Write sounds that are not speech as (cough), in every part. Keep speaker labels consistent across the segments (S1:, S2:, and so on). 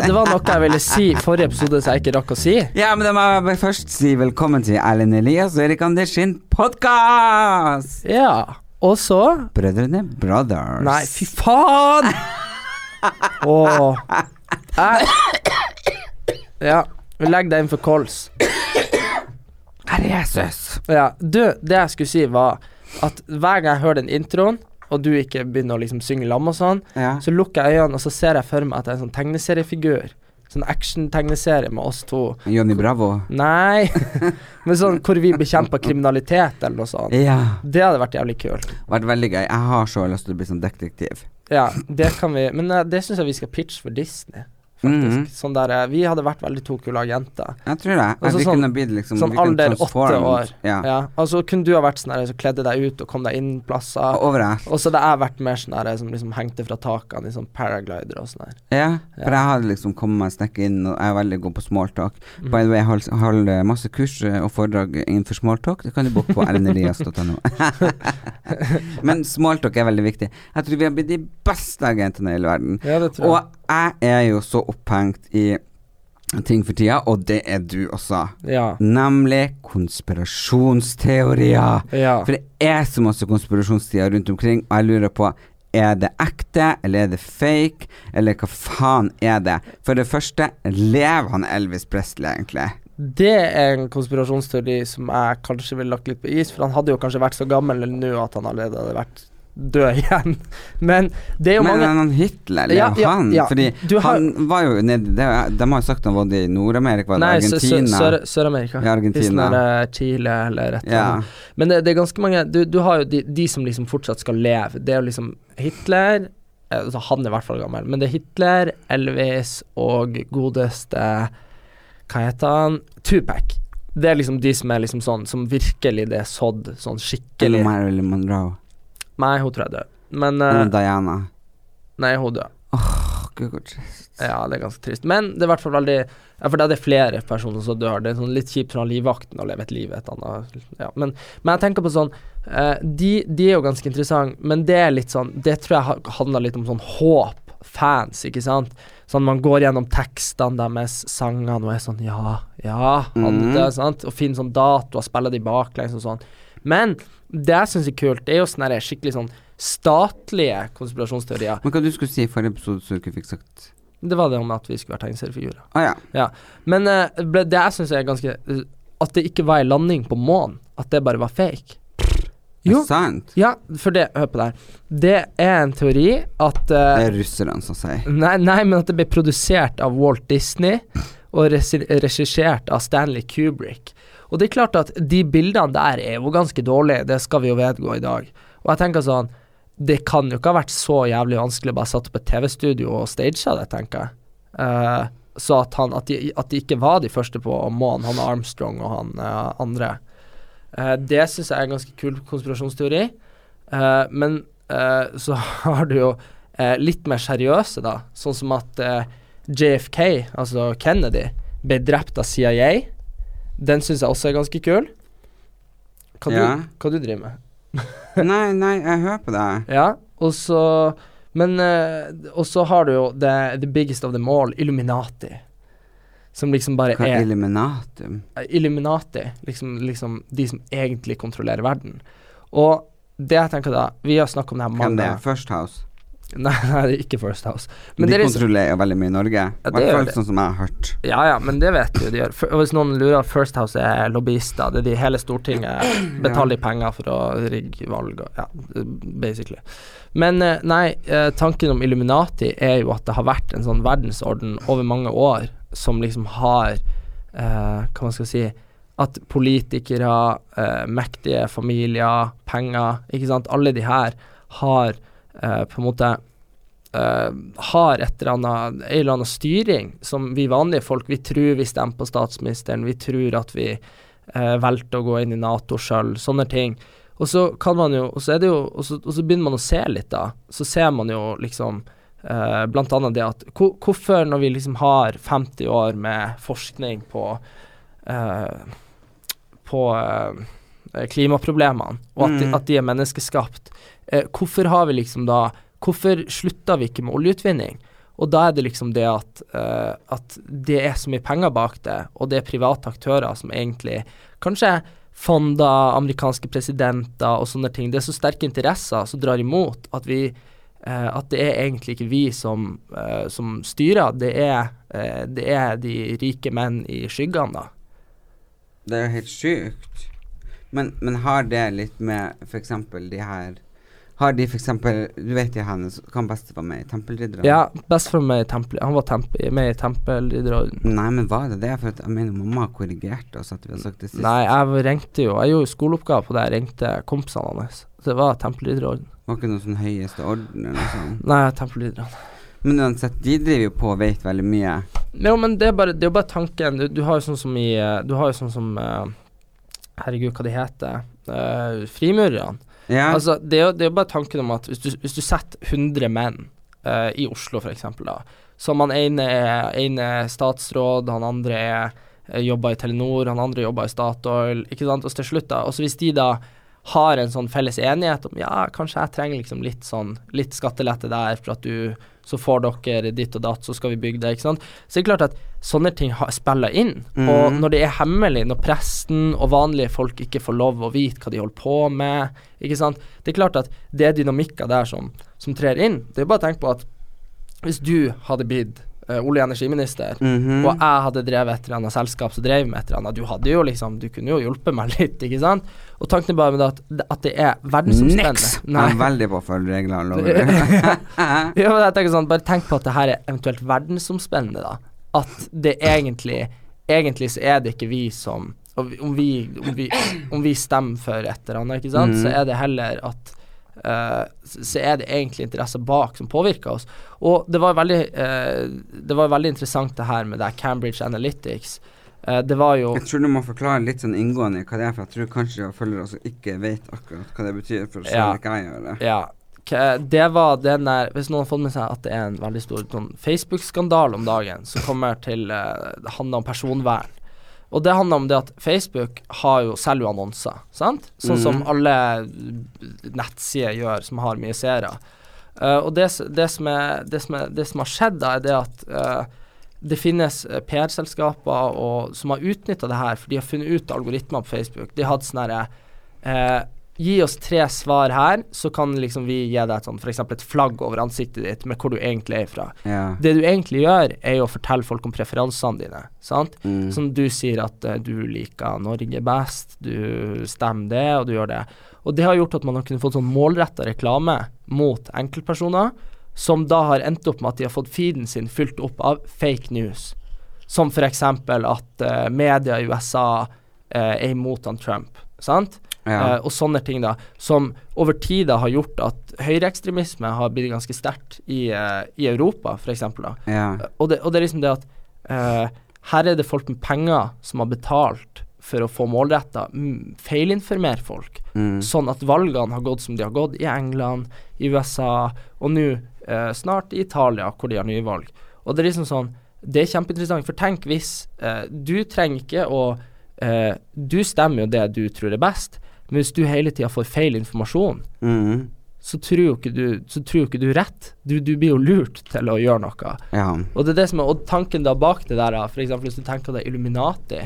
S1: Det var noe jeg ville si i forrige episode som jeg ikke rakk å si.
S2: Ja, men da må jeg først si velkommen til Erlend Elias og Erik Anders sin podkast!
S1: Ja. Og så
S2: Brødrene Brothers.
S1: Nei, fy faen! Åh. Jeg Ja. Vi legger deg inn for kols.
S2: Herre Jesus.
S1: Ja. Du, det jeg skulle si, var at hver gang jeg hører den introen, og du ikke begynner å liksom synge lam og sånn,
S2: Ja.
S1: så lukker jeg øynene, og så ser jeg for meg at det er en sånn tegneseriefigur. Sånn action-tegneserie med oss to.
S2: Johnny Bravo.
S1: Nei, (laughs) men sånn hvor vi bekjemper kriminalitet eller noe sånt.
S2: Ja.
S1: Det hadde vært jævlig kult.
S2: Vært veldig gøy. Jeg har så lyst til å bli sånn detektiv.
S1: Ja, det kan vi Men eh, det syns jeg vi skal pitche for Disney, faktisk.
S2: Mhm.
S1: Sånn der eh, Vi hadde vært veldig to kule agenter.
S2: Jeg tror det.
S1: Altså
S2: vi
S1: sånn-
S2: kunne blitt liksom
S1: sånn alder åtte år.
S2: Ja.
S1: Ja. Altså kunne du ha vært sånn der som kledde deg ut og kom deg inn plasser.
S2: Overalt.
S1: Og så hadde jeg vært mer sånn der som liksom hengte fra takene i sånn paraglider og sånn der.
S2: Ja, for jeg hadde liksom kommet meg snekket inn, og jeg er veldig god på smalltalk.
S1: Mhm.
S2: By the way, jeg holder, holder masse kurs eh, og foredrag innenfor smalltalk. Det kan du booke på erlendelias.no. (laughs) Men smalltalk er veldig viktig. Jeg tror vi har blitt de beste agentene i hele verden.
S1: Ja, det tror jeg.
S2: Og jeg er jo så opphengt i ting for tida, og det er du også.
S1: Ja.
S2: Nemlig konspirasjonsteorier.
S1: Ja.
S2: For det er så masse konspirasjonstider rundt omkring, og jeg lurer på er det ekte, eller er det fake, eller hva faen er det? For det første, lever han Elvis Presley egentlig?
S1: Det er en konspirasjonsteori som jeg kanskje ville lagt litt på is, for han hadde jo kanskje vært så gammel nå at han allerede hadde vært død igjen. Men det er jo
S2: Men
S1: mange
S2: Men Hitler, eller
S1: Ja, ja,
S2: han?
S1: ja.
S2: Fordi
S1: har-
S2: han var jo nede De har jo sagt han var i Nord-Amerika, eller det Argentina?
S1: Sør- Sør-Amerika.
S2: I Argentina.
S1: Hvis den er, eh, Chile eller et eller annet. Men det, det er ganske mange Du, du har jo de, de som liksom fortsatt skal leve. Det er jo liksom Hitler eh, altså Han er i hvert fall gammel, men det er Hitler, Elvis og godeste Hva heter han? Tupac. Det er liksom de som er liksom sånn Som virkelig det er sådd sånn skikkelig.
S2: Eller Marilyn Monroe?
S1: Nei, hun tror jeg er død. Men eh,
S2: Diana?
S1: Nei, hun død.
S2: Åh, gud, hvor trist.
S1: Ja, det er ganske trist. Men det er i hvert fall veldig Ja, for da er det flere personer som dør. Det er sånn litt kjipt for han livvakten å leve et liv et annet ja. men, men jeg tenker på sånn uh, de, de er jo ganske interessante, men det er litt sånn Det tror jeg handler litt om sånn håp. Fans, ikke sant. Sånn man går gjennom tekstene deres, sangene, og er sånn Ja, ja, han det, sant. Og finner sånn datoer, spiller de baklengs og sånn. Men det jeg syns er kult, det er jo sånne skikkelig sånn statlige konspirasjonsteorier.
S2: Men hva du skulle si i forrige episode som du ikke fikk sagt?
S1: Det var det om at vi skulle være tegneseriefigurer.
S2: Ah, ja.
S1: Ja. Men eh, ble- det jeg syns er ganske eh, At det ikke var ei landing på månen. At det bare var fake.
S2: Er
S1: Jo.
S2: det sant?
S1: Ja, for det Hør på det her. Det er en teori at uh,
S2: Det er russerne som sier.
S1: nei, nei, men at det ble produsert av Walt Disney og regissert av Stanley Kubrick. Og det er klart at de bildene der er jo ganske dårlige, det skal vi jo vedgå i dag. Og jeg tenker sånn Det kan jo ikke ha vært så jævlig vanskelig å bare satt opp et TV-studio og stagea det, tenker jeg. Uh, så at, han, at, de, at de ikke var de første på månen, han Armstrong og han uh, andre. Uh, det syns jeg er en ganske kul konspirasjonsteori. Men så (laughs) har du jo litt mer seriøse, da. Sånn som at JFK, altså Kennedy, ble drept av CIA. Den syns jeg også er ganske kul. Hva,
S2: Ja.
S1: du, hva du driver med? (laughs)
S2: Nei, nei, jeg hører på deg.
S1: Ja, og så Men eh, Og så har du jo the, the biggest of them all, Illuminati. Som liksom bare
S2: Hva er Illuminatum?
S1: Illuminati. Liksom, liksom de som egentlig kontrollerer verden. Og det jeg tenker da Vi har snakket om det her
S2: Hvem
S1: mange
S2: det er? First House?
S1: Nei, (laughs) nei, det ikke First House.
S2: Men de
S1: kontrollerer er liksom,
S2: veldig mye i Norge. Ja,
S1: det gjør det.
S2: sånn som jeg har hørt.
S1: ja ja, men det vet du de gjør. Og hvis noen lurer, First House er lobbyister. Det er de hele Stortinget betaler ja. penger for å rigge valg og Ja, basically. Men eh, nei, eh, tanken om Illuminati er jo at det har vært en sånn verdensorden over mange år som liksom har eh, Hva man skal si At politikere, eh, mektige familier, penger, ikke sant, alle de her har eh, på en måte eh, har et eller annet, en eller annen styring som vi vanlige folk Vi tror vi stemmer på statsministeren, vi tror at vi eh, valgte å gå inn i Nato sjøl, sånne ting. Og så kan man jo, og så er det jo, og så, og så begynner man å se litt, da. Så ser man jo liksom eh, blant annet det at hvor, hvorfor når vi liksom har 50 år med forskning på eh, på eh, klimaproblemene, og at, de,
S2: Mm.
S1: at de er menneskeskapt, eh, hvorfor har vi liksom da Hvorfor slutta vi ikke med oljeutvinning? Og da er det liksom det at, eh, at det er så mye penger bak det, og det er private aktører som egentlig kanskje fonder amerikanske presidenter og sånne ting. Det er så sterke interesser som drar imot at vi eh, at det er egentlig ikke vi som, eh, som styrer, det er, eh, det er de rike menn i skyggene, da.
S2: Det er jo helt sjukt. Men, men har det litt med f.eks. de her Har de f.eks. Du vet jo han kan bestefar med i Tempelridderne?
S1: Ja, bestefaren med i tempel, han var temp med i tempelridderen.
S2: Nei, men var det det? For at jeg mener mamma korrigerte oss at vi har sagt det sist.
S1: Nei, jeg ringte jo Jeg gjorde jo skoleoppgave på det, jeg ringte kompisene hans. Så det var Tempelridderorden.
S2: Var ikke noe sånn høyeste orden eller noe sånt.
S1: Nei, Tempelridderne.
S2: Men uansett, de driver jo på og vet veldig mye.
S1: Jo, men det er bare, det er jo bare tanken Du, du har jo sånn som i eh, Du har jo sånn som eh, Herregud, hva de heter uh, Frimurerne.
S2: Ja,
S1: Altså, det er jo det er jo bare tanken om at hvis du, hvis du setter 100 menn uh, i Oslo, for da, som han ene er, ene er statsråd, han andre er eh, jobber i Telenor, han andre jobber i Statoil, ikke sant, og til slutt da, og så hvis de da har en sånn felles enighet om ja, kanskje jeg trenger liksom litt sånn litt skattelette der for at du så får dere ditt og datt, så skal vi bygge det, ikke sant. Så det er klart at sånne ting har, spiller inn. Og
S2: Mhm.
S1: når det er hemmelig, når presten og vanlige folk ikke får lov å vite hva de holder på med, ikke sant. Det er klart at det er dynamikker der som, som trer inn. Det er bare å tenke på at hvis du hadde blitt olje- og energiminister,
S2: Mhm.
S1: og jeg hadde drevet et eller annet selskap som drev med et eller annet, du hadde jo liksom Du kunne jo hjulpet meg (laughs) litt, ikke sant? Og tanken er bare med det at, at det er verdensomspennende.
S2: Niks! Jeg er veldig på å følge reglene, lover. (laughs)
S1: Ja, men jeg tenker sånn, bare tenk på at det her er eventuelt verdensomspennende, da. At det egentlig Egentlig så er det ikke vi som og Om vi, om vi, om vi stemmer for et eller annet, ikke sant,
S2: mm.
S1: så er det heller at eh, så er det egentlig interesser bak som påvirker oss. Og det var veldig uh, Det var veldig interessant det her med det Cambridge Analytics. Uh, det var jo
S2: Jeg tror du må forklare litt sånn inngående hva det er, for jeg tror kanskje følgere også ikke vet akkurat hva det betyr, for sånn
S1: Ja.
S2: ikke jeg gjør det.
S1: Ja. Det var den der Hvis noen har fått med seg at det er en veldig stor sånn Facebook-skandale om dagen som kommer til uh, handler om personvern. Og det handler om det at Facebook har jo, selger jo annonser, sant? Sånn som
S2: Mhm.
S1: alle nettsider gjør som har mye seere. Uh, og det, det, som er, det, som er, det som har skjedd, da, er det at uh, det finnes eh, PR-selskaper som har utnytta det her, for de har funnet ut algoritmer på Facebook. De hadde sånn herre eh, Gi oss tre svar her, så kan liksom vi gi deg et sånn f.eks. et flagg over ansiktet ditt med hvor du egentlig er fra.
S2: Ja.
S1: Det du egentlig gjør, er jo å fortelle folk om preferansene dine. Sant?
S2: Mm.
S1: Som du sier at uh, du liker Norge best, du stemmer det, og du gjør det. Og det har gjort at man har kunnet fått sånn målretta reklame mot enkeltpersoner, som da har endt opp med at de har fått feeden sin fylt opp av fake news. Som f.eks. at uh, media i USA uh, er imot han Trump. Sant?
S2: Ja.
S1: Eh, og sånne ting, da. Som over tid da har gjort at høyreekstremisme har blitt ganske sterkt i, uh, i Europa, f.eks. da.
S2: Uh,
S1: Og det, og det er liksom det at uh, her er det folk med penger som har betalt for å få målretta feilinformere folk,
S2: Mm.
S1: sånn at valgene har gått som de har gått i England, i USA, og nå snart i Italia, hvor de har nyvalg. Og det er liksom sånn Det er kjempeinteressant, for tenk hvis eh, Du trenger ikke å eh, Du stemmer jo det du tror er best, men hvis du hele tida får feil informasjon,
S2: Mm.
S1: så tror jo ikke du, så tror ikke du rett. Du, du blir jo lurt til å gjøre noe.
S2: ja.
S1: Og det er det som er Og tanken da bak det der, f.eks. hvis du tenker deg Illuminati,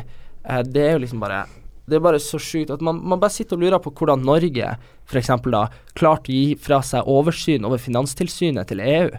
S1: eh, det er jo liksom bare Det er bare så sjukt at man, man bare sitter og lurer på hvordan Norge f.eks. da klarte å gi fra seg oversyn over Finanstilsynet til EU.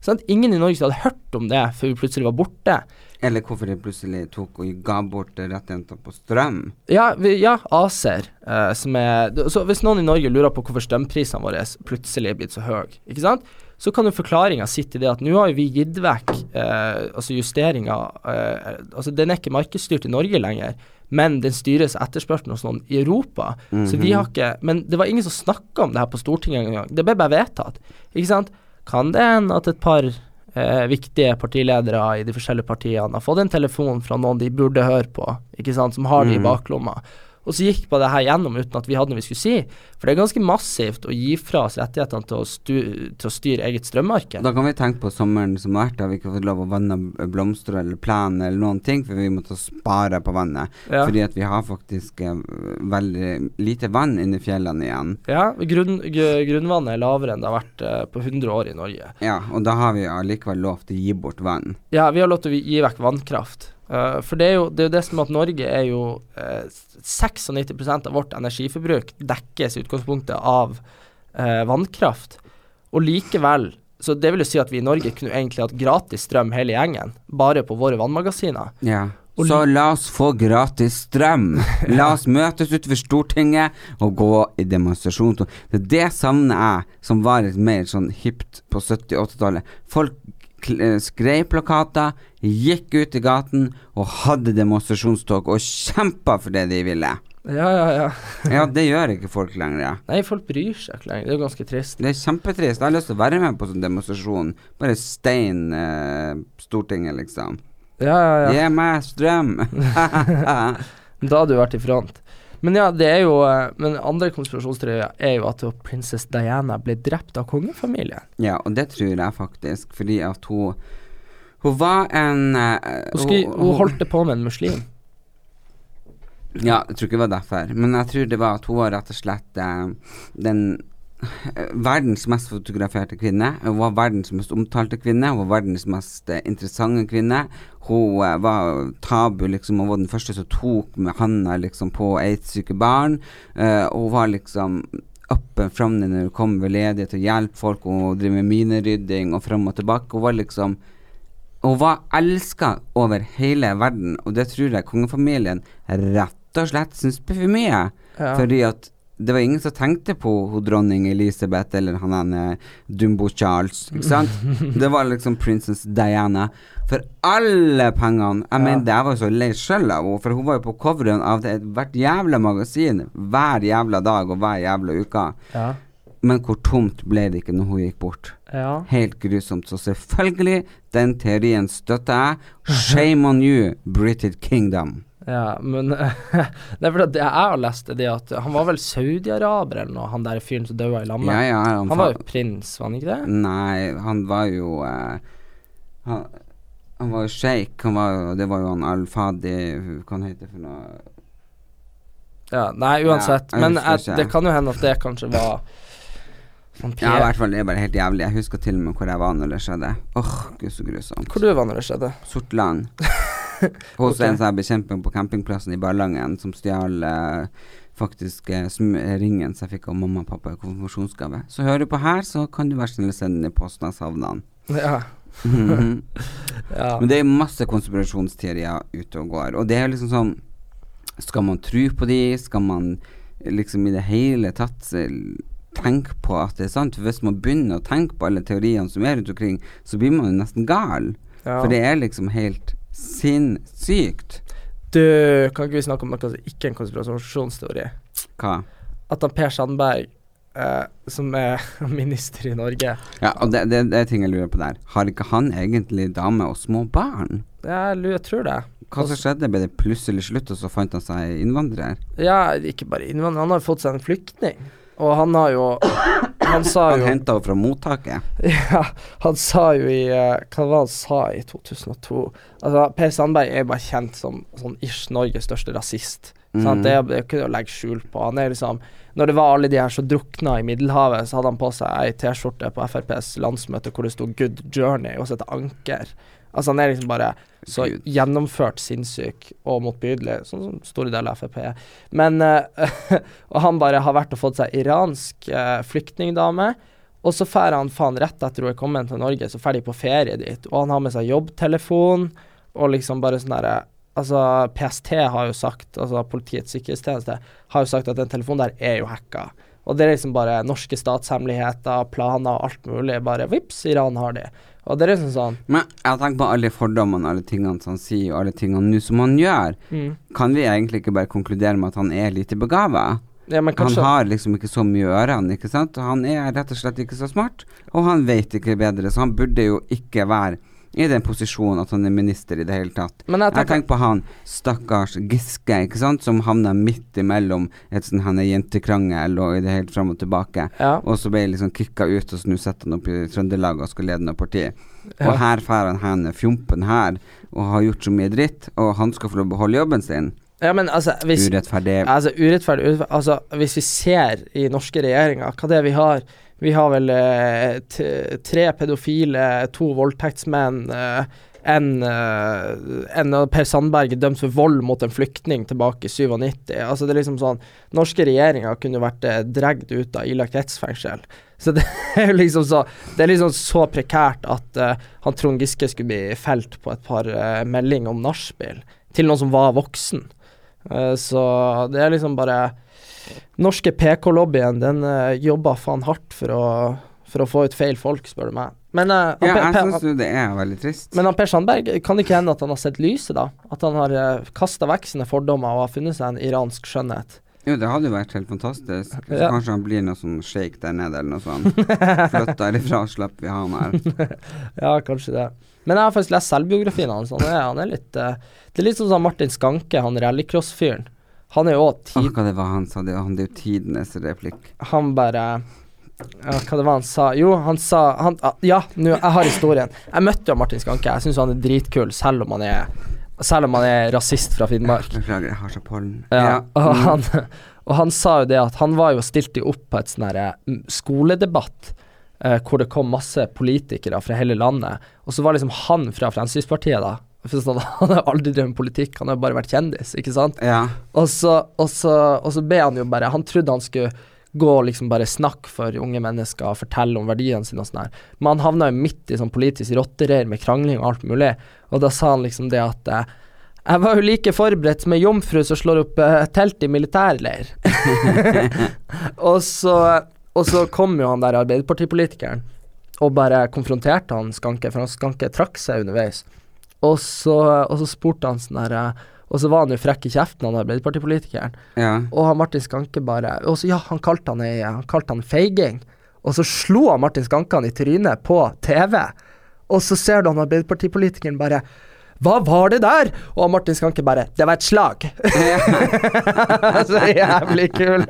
S1: Sant? Ingen i Norge hadde hørt om det før vi plutselig var borte.
S2: Eller hvorfor de plutselig tok og ga bort rettigheter på strøm.
S1: Ja, vi, ja ACER, eh, som er Så hvis noen i Norge lurer på hvorfor strømprisene våre plutselig er blitt så høye, ikke sant, så kan jo forklaringa sitte i det at nå har vi gitt vekk eh, altså justeringa eh, Altså den er ikke markedsstyrt i Norge lenger, men den styres etterspørselen hos noen i Europa.
S2: Mhm.
S1: Så vi har ikke Men det var ingen som snakka om det her på Stortinget engang. Det ble bare vedtatt. Ikke sant? Kan det hende at et par eh, viktige partiledere i de forskjellige partiene har fått en telefon fra noen de burde høre på, ikke sant, som har det i
S2: Mhm.
S1: baklomma. Og så gikk bare det her gjennom uten at vi hadde noe vi skulle si. For det er ganske massivt å gi fra oss rettighetene til å, stu, til å styre eget strømmarked.
S2: Da kan vi tenke på sommeren som har vært, da vi ikke har fått lov å vanne blomster eller planer eller noen ting, for vi måtte spare på vannet.
S1: Ja.
S2: Fordi at vi har faktisk eh, veldig lite vann inni fjellene igjen.
S1: Ja, grunn, grunnvannet er lavere enn det har vært eh, på 100 år i Norge.
S2: Ja, og da har vi allikevel lov til å gi bort vann.
S1: Ja, vi har lov til å gi vekk vannkraft. Eh, for det er, jo, det er jo det som at Norge er jo uh, 96 av vårt energiforbruk dekkes i utgangspunktet av uh, vannkraft. Og likevel Så det vil jo si at vi i Norge kunne egentlig hatt gratis strøm hele gjengen, bare på våre vannmagasiner.
S2: Ja.
S1: Og
S2: Så la oss få gratis strøm. La oss (laughs) møtes utenfor Stortinget og gå i demonstrasjon. Det det savner jeg, som var litt mer sånn hipt på 70-80-tallet. Folk eh, skrev plakater, gikk ut i gaten og hadde demonstrasjonstog og kjempa for det de ville.
S1: Ja, ja, ja.
S2: Ja, det gjør ikke folk lenger. Ja.
S1: Nei, folk bryr seg ikke lenger. Det er jo ganske trist.
S2: Det er kjempetrist. Jeg har lyst til å være med på sånn demonstrasjon. Bare stein eh, Stortinget, liksom.
S1: Ja, ja, ja.
S2: Gi meg strøm! (laughs)
S1: Da hadde du vært i front. Men ja, det er jo eh, Men andre konspirasjonsteorier er jo at prinsesse Diana ble drept av kongefamilien.
S2: Ja, og det tror jeg faktisk, fordi at hun Hun var en uh,
S1: Hun, skulle, hun holdt det på med en muslim.
S2: Ja, jeg tror ikke det var derfor, men jeg tror det var at hun var rett og slett uh, den verdens mest fotograferte kvinne. Hun var verdens mest omtalte kvinne. Hun var verdens mest eh, interessante kvinne. Hun eh, var tabu, liksom. Hun var den første som tok med handa liksom, på aids-syke barn. Uh, hun var liksom up and frem når hun kom ved ledighet og hjelpe folk. Hun driver med minerydding og frem og tilbake. Hun var liksom hun var elska over hele verden, og det tror jeg kongefamilien rett og slett syns blir for mye.
S1: Ja.
S2: Fordi at det var ingen som tenkte på hun dronning Elisabeth eller han ene Dumbo Charles, ikke sant? (laughs) det var liksom princess Diana. For alle pengene Jeg
S1: Ja.
S2: mener, jeg var så lei sjøl av henne, for hun var jo på coveren av det, hvert jævla magasin hver jævla dag og hver jævla uke.
S1: Ja.
S2: Men hvor tomt ble det ikke når hun gikk bort?
S1: ja.
S2: Helt grusomt. Så selvfølgelig, den teorien støtter jeg. (laughs) Shame on you, British Kingdom.
S1: Ja, men Det er fordi jeg har lest, det at han var vel saudi-araber eller noe, han der fyren som daua i lammet.
S2: Ja, ja,
S1: Han
S2: han,
S1: var jo prins, var han ikke det?
S2: Nei, han var jo eh, han, han var jo sjeik. Det var jo han Al-Fadi Hva han heter for noe
S1: Ja, nei, uansett.
S2: Ja,
S1: men jeg, det kan jo hende at det kanskje var sånn
S2: Ja, i hvert fall. Det er bare helt jævlig. Jeg husker til og med hvor jeg var når det skjedde. Åh, gud så grusomt.
S1: Hvor du var når det skjedde?
S2: Sortland. (laughs) (laughs) Hos
S1: okay.
S2: en er bekjempet på campingplassen i Ballangen som stjal eh, faktisk eh, ringen som jeg fikk av mamma og pappa i konfirmasjonsgave. Så hører du på her, så kan du være snill å sende den i posten. Jeg savner den.
S1: Ja.
S2: Mhm. (laughs)
S1: ja.
S2: Men det er masse konspirasjonsteorier ute og går. Og det er liksom sånn Skal man tro på de? Skal man liksom i det hele tatt eh, tenke på at det er sant? For hvis man begynner å tenke på alle teoriene som er rundt omkring, så blir man jo nesten gal.
S1: ja.
S2: For det er liksom helt sinnssykt.
S1: Du, kan ikke vi snakke om noe som ikke er en konspirasjonsteori?
S2: Hva?
S1: At han Per Sandberg, eh, som er (laughs) minister i Norge
S2: Ja, og det, det, det er ting jeg lurer på der. Har ikke han egentlig dame og små barn?
S1: Jeg, lurer- jeg tror det.
S2: Hva som skjedde? Ble det plutselig slutt, og så fant han seg innvandrer?
S1: Ja, ikke bare innvandrer, han har fått seg en flyktning. Og han har jo Han sa jo Han
S2: henta henne fra mottaket? (laughs)
S1: Ja, han sa jo i eh, Hva var det han sa i 2002? Altså, Per Sandberg er bare kjent som sånn ish Norges største rasist.
S2: Mhm.
S1: Det det er ikke å legge skjul på. Han er liksom Når det var alle de her som drukna i Middelhavet, så hadde han på seg ei T-skjorte på FrPs landsmøte hvor det sto 'Good Journey' og så et anker. Altså, han er liksom bare så gjennomført sinnssyk og motbydelig, sånn som store deler av Frp er. Men uh, (laughs) Og han bare har vært og fått seg iransk uh, flyktningdame. Og så drar han faen rett etter hun er kommet til Norge, så drar de på ferie dit. Og han har med seg jobbtelefon og liksom bare sånn derre Altså, PST har jo sagt, altså Politiets sikkerhetstjeneste, har jo sagt at den telefonen der er jo hacka. Og det er liksom bare norske statshemmeligheter, planer og alt mulig. Bare vips, Iran har de. Og det er liksom sånn
S2: Men jeg tenker på alle fordommene, alle tingene som han sier, og alle tingene nå som han gjør.
S1: mm.
S2: Kan vi egentlig ikke bare konkludere med at han er lite begava?
S1: Ja, men
S2: Han har liksom ikke så mye i ørene, ikke sant. Han er rett og slett ikke så smart, og han vet ikke bedre, så han burde jo ikke være i den posisjonen at han er minister i det hele tatt.
S1: Men jeg
S2: Jeg
S1: tenker
S2: tenker på han stakkars Giske, ikke sant, som havna midt imellom et sånn henne jentekrangel og i det hele fram og tilbake.
S1: Ja.
S2: Og så ble liksom kicka ut, og så nå sitter han oppe i Trøndelag og skal lede noe parti.
S1: Ja.
S2: Og her får han henne fjompen her, og har gjort så mye dritt, og han skal få lov å beholde jobben sin.
S1: Ja, men altså hvis,
S2: Urettferdig.
S1: Altså, urettferdig, urettferdig Altså, hvis vi ser i norske regjeringer, hva det er vi har Vi har vel eh, tre pedofile, to voldtektsmenn, eh, en, eh, en Per Sandberg er dømt for vold mot en flyktning tilbake i 97. Altså, det er liksom sånn Norske regjeringer kunne vært dregt ut av ilagt rettsfengsel. Så det (laughs) er liksom så Det er liksom så prekært at uh, han Trond Giske skulle bli felt på et par uh, meldinger om nachspiel til noen som var voksen. Uh, så det er liksom bare Norske PK-lobbyen, den uh, jobber faen hardt for å, for å få ut feil folk, spør du meg. Men, uh,
S2: Ja, jeg syns jo det er veldig trist.
S1: men han Per Sandberg, kan det ikke hende at han har sett lyset, da? At han har uh, kasta vekk sine fordommer og har funnet seg en iransk skjønnhet?
S2: Jo, det hadde jo vært helt fantastisk. (laughs)
S1: Ja.
S2: Kanskje han blir noe sånn shake der nede, eller noe sånt. Flytt derifra, slipper vi han her. (laughs)
S1: Ja, kanskje det. Men jeg har faktisk lest selvbiografien hans. Han er, han er litt uh, Det er litt sånn som Martin Skanke, han rallycross-fyren. Han er jo òg tid...
S2: hva det var han sa, det, han, det er jo tidenes replikk.
S1: Han bare ja, Hva det var han sa? Jo, han sa han, ah, Ja, nu, jeg har historien. Jeg møtte jo Martin Skanke. Jeg syns han er dritkul, selv om han er Selv om han er rasist fra Finnmark.
S2: Beklager, jeg har så pollen.
S1: Ja, og,
S2: mm.
S1: han, og han sa jo det at han var jo stilt opp på et sånn mm, skoledebatt eh, hvor det kom masse politikere fra hele landet, og så var liksom han fra Fremskrittspartiet, da. Sånn, (laughs) han har aldri drevet med politikk, han har bare vært kjendis, ikke sant?
S2: Ja.
S1: Og så, og, så, og så ble han jo bare Han trodde han skulle gå og liksom bare snakke for unge mennesker og fortelle om verdiene sine og sånn her. Men han havna jo midt i sånn politisk rottereir med krangling og alt mulig, og da sa han liksom det at eh, jeg var jo like forberedt som ei jomfru som slår opp eh, telt i militærleir. (laughs) og, så, og så kom jo han der Arbeiderpartipolitikeren og bare konfronterte han Skanke, for han Skanke trakk seg underveis. Og så, og så spurte han sånn der eh, Og så var han jo frekk i kjeften, han Arbeiderpartipolitikeren.
S2: ja.
S1: Og han Martin Skanke bare Og så ja, han kalte han, han kalte han feiging. Og så slo han Martin Skanke han i trynet på TV. Og så ser du han Arbeiderpartipolitikeren bare hva var det der? Og Martin Skanke bare Det var et slag. (laughs) (laughs) så jævlig kul.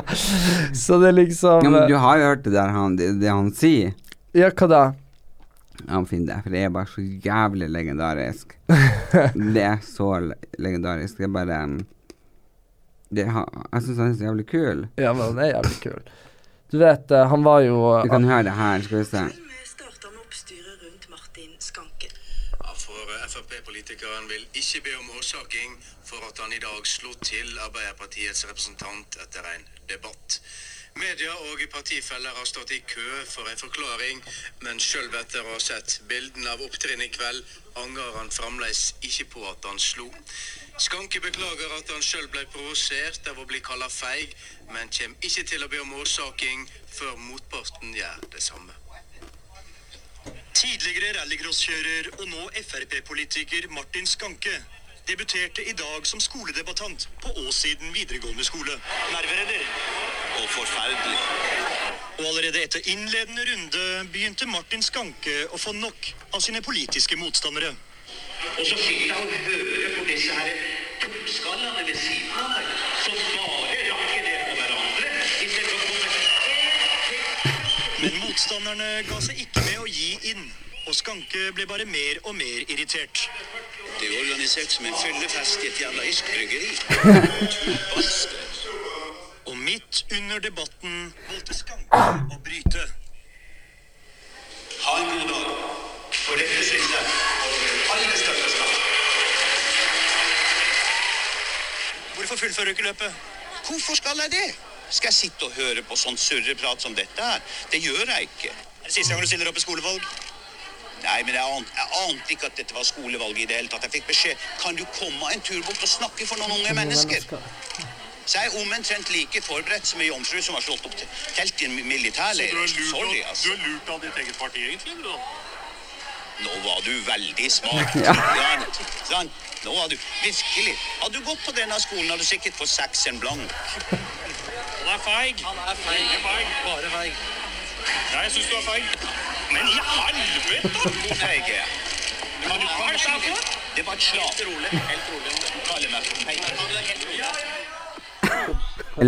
S1: (laughs) så det liksom
S2: ja, men du har jo hørt det der han, det, det han sier.
S1: Ja, hva da?
S2: Han finner det, for det er bare så jævlig legendarisk. (laughs) det er så legendarisk. Det er bare um, det, han, Jeg syns han er så jævlig kul.
S1: Ja, men han er jævlig kul. Du vet, eh, han var jo
S2: Du kan høre det her, skal vi se.
S3: for eh, Frp-politikeren vil ikke be om årsaking for at han i dag slo til Arbeiderpartiets representant etter en debatt. Media og partifeller har stått i kø for en forklaring, men sjøl etter å ha sett bildene av opptrinnet i kveld, angrer han fremdeles ikke på at han slo. Skanke beklager at han sjøl ble provosert av å bli kalla feig, men kommer ikke til å be om årsaking før motparten gjør det samme.
S4: Tidligere rallycrosskjører og nå Frp-politiker Martin Skanke debuterte i dag som skoledebattant på Åssiden videregående skole. Nerveredder. Og forferdelig. Og allerede etter innledende runde begynte Martin Skanke å få nok av sine politiske motstandere.
S5: Og så sitter han og hører på disse her toppskallene ved siden av meg, som bare rakker ned på hverandre. i stedet for å komme-
S4: Men motstanderne ga seg ikke med å gi inn, og Skanke ble bare mer og mer irritert.
S3: Det er organisert som en fyllefest i et jævla irsk bryggeri. (laughs)
S4: og midt under debatten valgte Skanken å bryte.
S5: Ha en god dag. For dette skinnet over alle støtteskap.
S4: Hvorfor fullfører du ikke løpet?
S5: Hvorfor skal jeg det? Skal jeg sitte og høre på sånn surreprat som dette her? Det gjør jeg ikke.
S4: Er det siste gang du stiller opp i skolevalg?
S5: Nei, men jeg ante, jeg ante ikke at dette var skolevalget i det hele tatt. Jeg fikk beskjed kan du komme en tur bort og snakke for noen unge mennesker. Så jeg er omtrent like forberedt som ei jomfru som har slått opp til telt i en mi- militærleir. Sorry, altså.
S4: du er lurt av ditt eget parti, egentlig? Du, da?
S5: Nå var du veldig smart.
S2: Ja.
S5: ja Sant? Nå var du virkelig Hadde du gått på denne skolen, hadde du sikkert fått seks en blank.
S4: Han er feig. Han er feig. Bare feig. Ja, jeg syns du har feil. Men i helvete! Det?
S5: Det var et slag.
S4: Helt rolig. Helt rolig.
S5: Kaller meg for feig.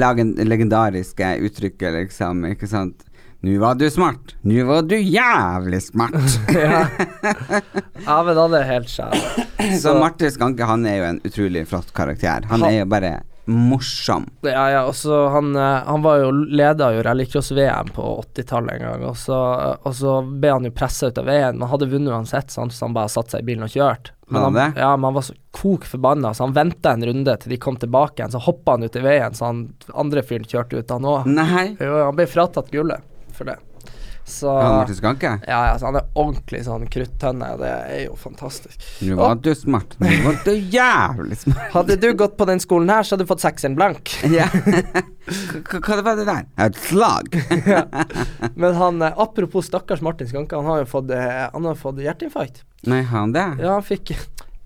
S2: Lagen, legendariske uttrykket, liksom, ikke sant. Nå var du smart. Nå var du jævlig smart. (laughs)
S1: ja. ja, men han er helt skjær.
S2: Så Martin Skanke, han er jo en utrolig flott karakter. Han
S1: Han-
S2: er jo bare morsom.
S1: Ja, ja, og så han, eh, han var jo leda jo rallycross-VM på 80-tallet en gang, og så, og så ble han jo pressa ut av veien. Man hadde vunnet uansett, så han bare satte seg i bilen og kjørte. Men han,
S2: han
S1: ja, men han var så kok forbanna, så han venta en runde til de kom tilbake igjen. Så hoppa han ut i veien, så han andre fyren kjørte ut, han òg. Han ble fratatt gullet for det. Så
S2: Han Martin Skanke?
S1: Ja, ja, så han er ordentlig sånn kruttønne, det er jo fantastisk.
S2: Nå var du smart. Nå var du jævlig smart.
S1: Hadde du gått på den skolen her, så hadde du fått seks en blank. (laughs)
S2: Ja. Hva var det der? Et slag? (laughs)
S1: Men han, eh, apropos stakkars Martin Skanke, han har jo fått, eh, han har fått hjerteinfarkt.
S2: Nei, har han det?
S1: Ja, han fikk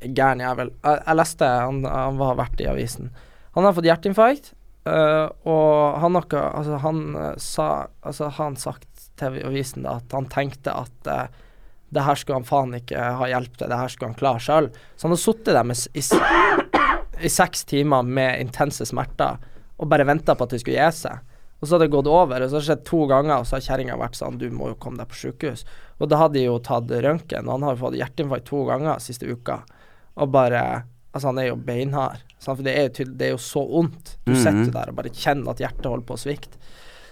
S1: Gæren jævel. Jeg, jeg leste, han, han var verdt i avisen. Han har fått hjerteinfarkt, øh, og han har ikke Altså, han sa Altså, har han sagt til avisen da at han tenkte at eh, det her skulle han faen ikke ha hjelp til, det her skulle han klare sjøl. Så han har sittet der med, i, i seks timer med intense smerter og bare venta på at det skulle gi seg. Og så har det gått over, og så har det skjedd to ganger, og så har kjerringa vært sånn Du må jo komme deg på sjukehus. Og da hadde de jo tatt røntgen, og han har jo fått hjerteinfarkt to ganger siste uka. Og bare Altså, han er jo beinhard. For det er jo, det er jo så vondt. Du
S2: Mhm.
S1: sitter der og bare kjenner at hjertet holder på å svikte.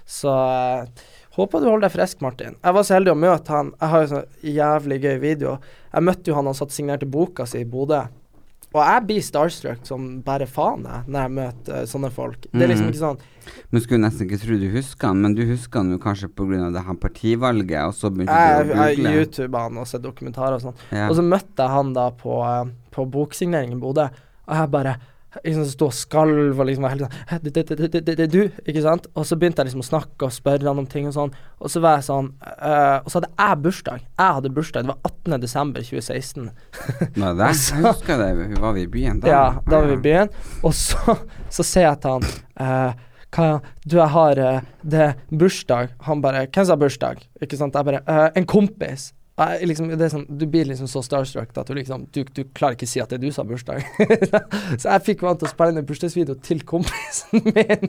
S1: Så eh, håper du holder deg frisk, Martin. Jeg var så heldig å møte han. Jeg har jo sånn jævlig gøy video. Jeg møtte jo han han satt signerte boka si i Bodø. Og jeg blir starstruck som bare faen jeg, når jeg møter uh, sånne folk. Det er liksom
S2: Mhm.
S1: ikke sånn
S2: Men skulle nesten ikke tro du husker han, men du husker han jo kanskje pga. det her partivalget, og så begynte
S1: Jeg,
S2: du å google?
S1: jeg YouTuba han og sett dokumentarer og sånn.
S2: Ja.
S1: Og så møtte jeg han da på, uh, på boksignering i Bodø, og jeg bare liksom sto og skalv og liksom var helt sånn det, det, det, det, det, er du, ikke sant? Og så begynte jeg liksom å snakke og spørre han om ting og sånn, og så var jeg sånn eh, Og så hadde jeg bursdag. Jeg hadde bursdag, det var 18. desember 2016. (laughs)
S2: Nei, det?
S1: Så-
S2: Jeg husker det, var vi i byen da?
S1: Ja, da var vi i byen. Og så, så ser jeg til han eh, hva, Du, jeg har eh, Det bursdag. Han bare Hvem som har bursdag? Ikke sant? Jeg bare «Eh, En kompis. Jeg, liksom, det sånn, du blir liksom så starstruck at du liksom Du, du klarer ikke å si at det er du som har bursdag. (laughs) så jeg fikk vant til å spille inn en bursdagsvideo til kompisen (laughs) min,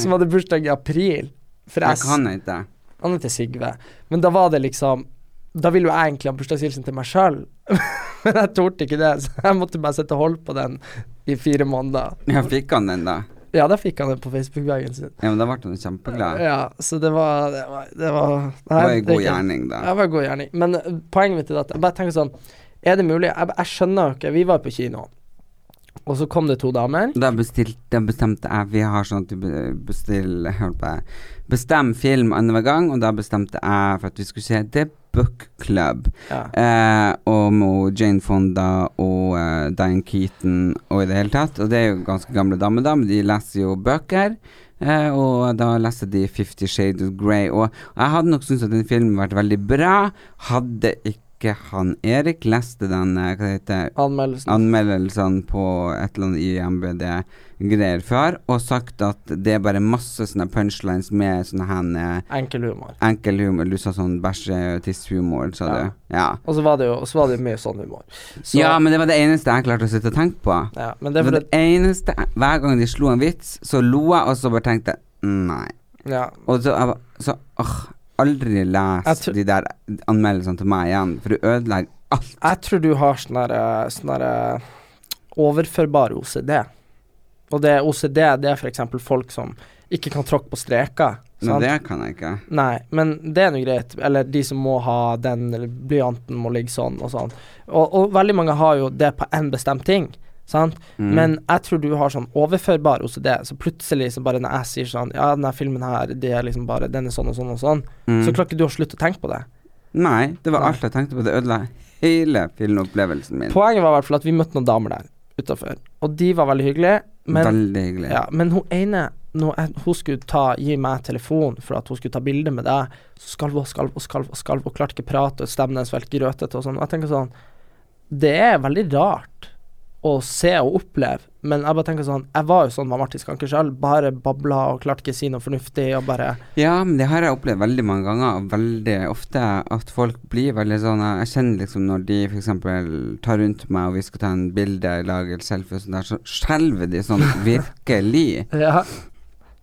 S1: som hadde bursdag i april. For jeg,
S2: jeg ikke?
S1: han heter Sigve. Men da var det liksom Da ville jo jeg egentlig ha bursdagshilsen til meg sjøl, (laughs) men jeg torde ikke det, så jeg måtte bare sitte og holde på den i fire måneder.
S2: Ja, fikk han den da?
S1: Ja, da fikk han det på Facebook-bagen sin.
S2: Ja, men da ble han kjempeglad.
S1: Ja, så det var Det var Det var,
S2: Det var en god gjerning, da.
S1: Ja, det var en god gjerning. Men eh, poenget mitt er at jeg bare tenker sånn Er det mulig? Jeg, jeg skjønner jo ikke Vi var på kino, og så kom det to damer.
S2: Da, bestilt, da bestemte jeg Vi har sånn at du bestiller Bestem film annenhver gang, og da bestemte jeg for at vi skulle se The Book Club.
S1: Ja.
S2: Eh, og med Jane Fonda og eh, Diane Keaton og i det hele tatt. Og det er jo ganske gamle damer, da, men de leser jo bøker. Eh, og da leser de Fifty Shades of Grey. Og jeg hadde nok syntes at den filmen vært veldig bra. Hadde ikke han Erik leste den eh,
S1: Anmeldelsen.
S2: anmeldelsene på et eller annet IMBD-greier før, og sagt at det er bare masse sånne punchlines med sånne her eh,
S1: Enkel humor.
S2: enkel humor. Du sa sånn bæsje-tiss-humor, sa
S1: Ja.
S2: du. Ja.
S1: Og så var det jo var det mye sånn humor. Så,
S2: ja, men det var det eneste jeg klarte å sitte og tenke på.
S1: ja, men
S2: Det
S1: det
S2: var det eneste Hver gang de slo en vits, så lo jeg, og så bare tenkte jeg nei.
S1: Ja.
S2: Og så, jeg, så åh, aldri les de der anmeldelsene til meg igjen, for du ødelegger alt.
S1: Jeg tror du har sånn derre sånn derre overførbar OCD. Og det OCD, det er f.eks. folk som ikke kan tråkke på streker.
S2: Men det kan jeg ikke.
S1: Nei, men det er nå greit. Eller de som må ha den, eller blyanten må ligge sånn og sånn. Og, og veldig mange har jo det på én bestemt ting. Sant?
S2: Mm.
S1: Men jeg tror du har sånn overførbar OCD, så plutselig så bare når jeg sier sånn Ja, denne filmen her, det er liksom bare Den er sånn og sånn og sånn,
S2: Mm.
S1: så klarer ikke du å slutte å tenke på det.
S2: Nei, det var
S1: Nei.
S2: alt jeg tenkte på. Det ødela hele filmopplevelsen min.
S1: Poenget var i hvert fall at vi møtte noen damer der utafor, og de var veldig hyggelige. Men,
S2: Veldig hyggelige.
S1: ja, men hun ene når jeg, hun skulle ta, gi meg telefon for at hun skulle ta bilde med deg, så skalv og skalv og skalv og skalv og klarte ikke prate, og stemmen hennes var helt grøtete og sånn. Jeg tenker sånn Det er veldig rart å se og oppleve, men jeg bare tenker sånn Jeg var jo sånn med Martin Skanke sjøl, bare babla og klarte ikke å si noe fornuftig og bare
S2: Ja, men det har jeg opplevd veldig mange ganger, og veldig ofte at folk blir veldig sånn Jeg kjenner liksom når de f.eks. tar rundt meg og vi skal ta en bilde, lage et selfie og sånn der, så skjelver de sånn (laughs) virkelig.
S1: Ja.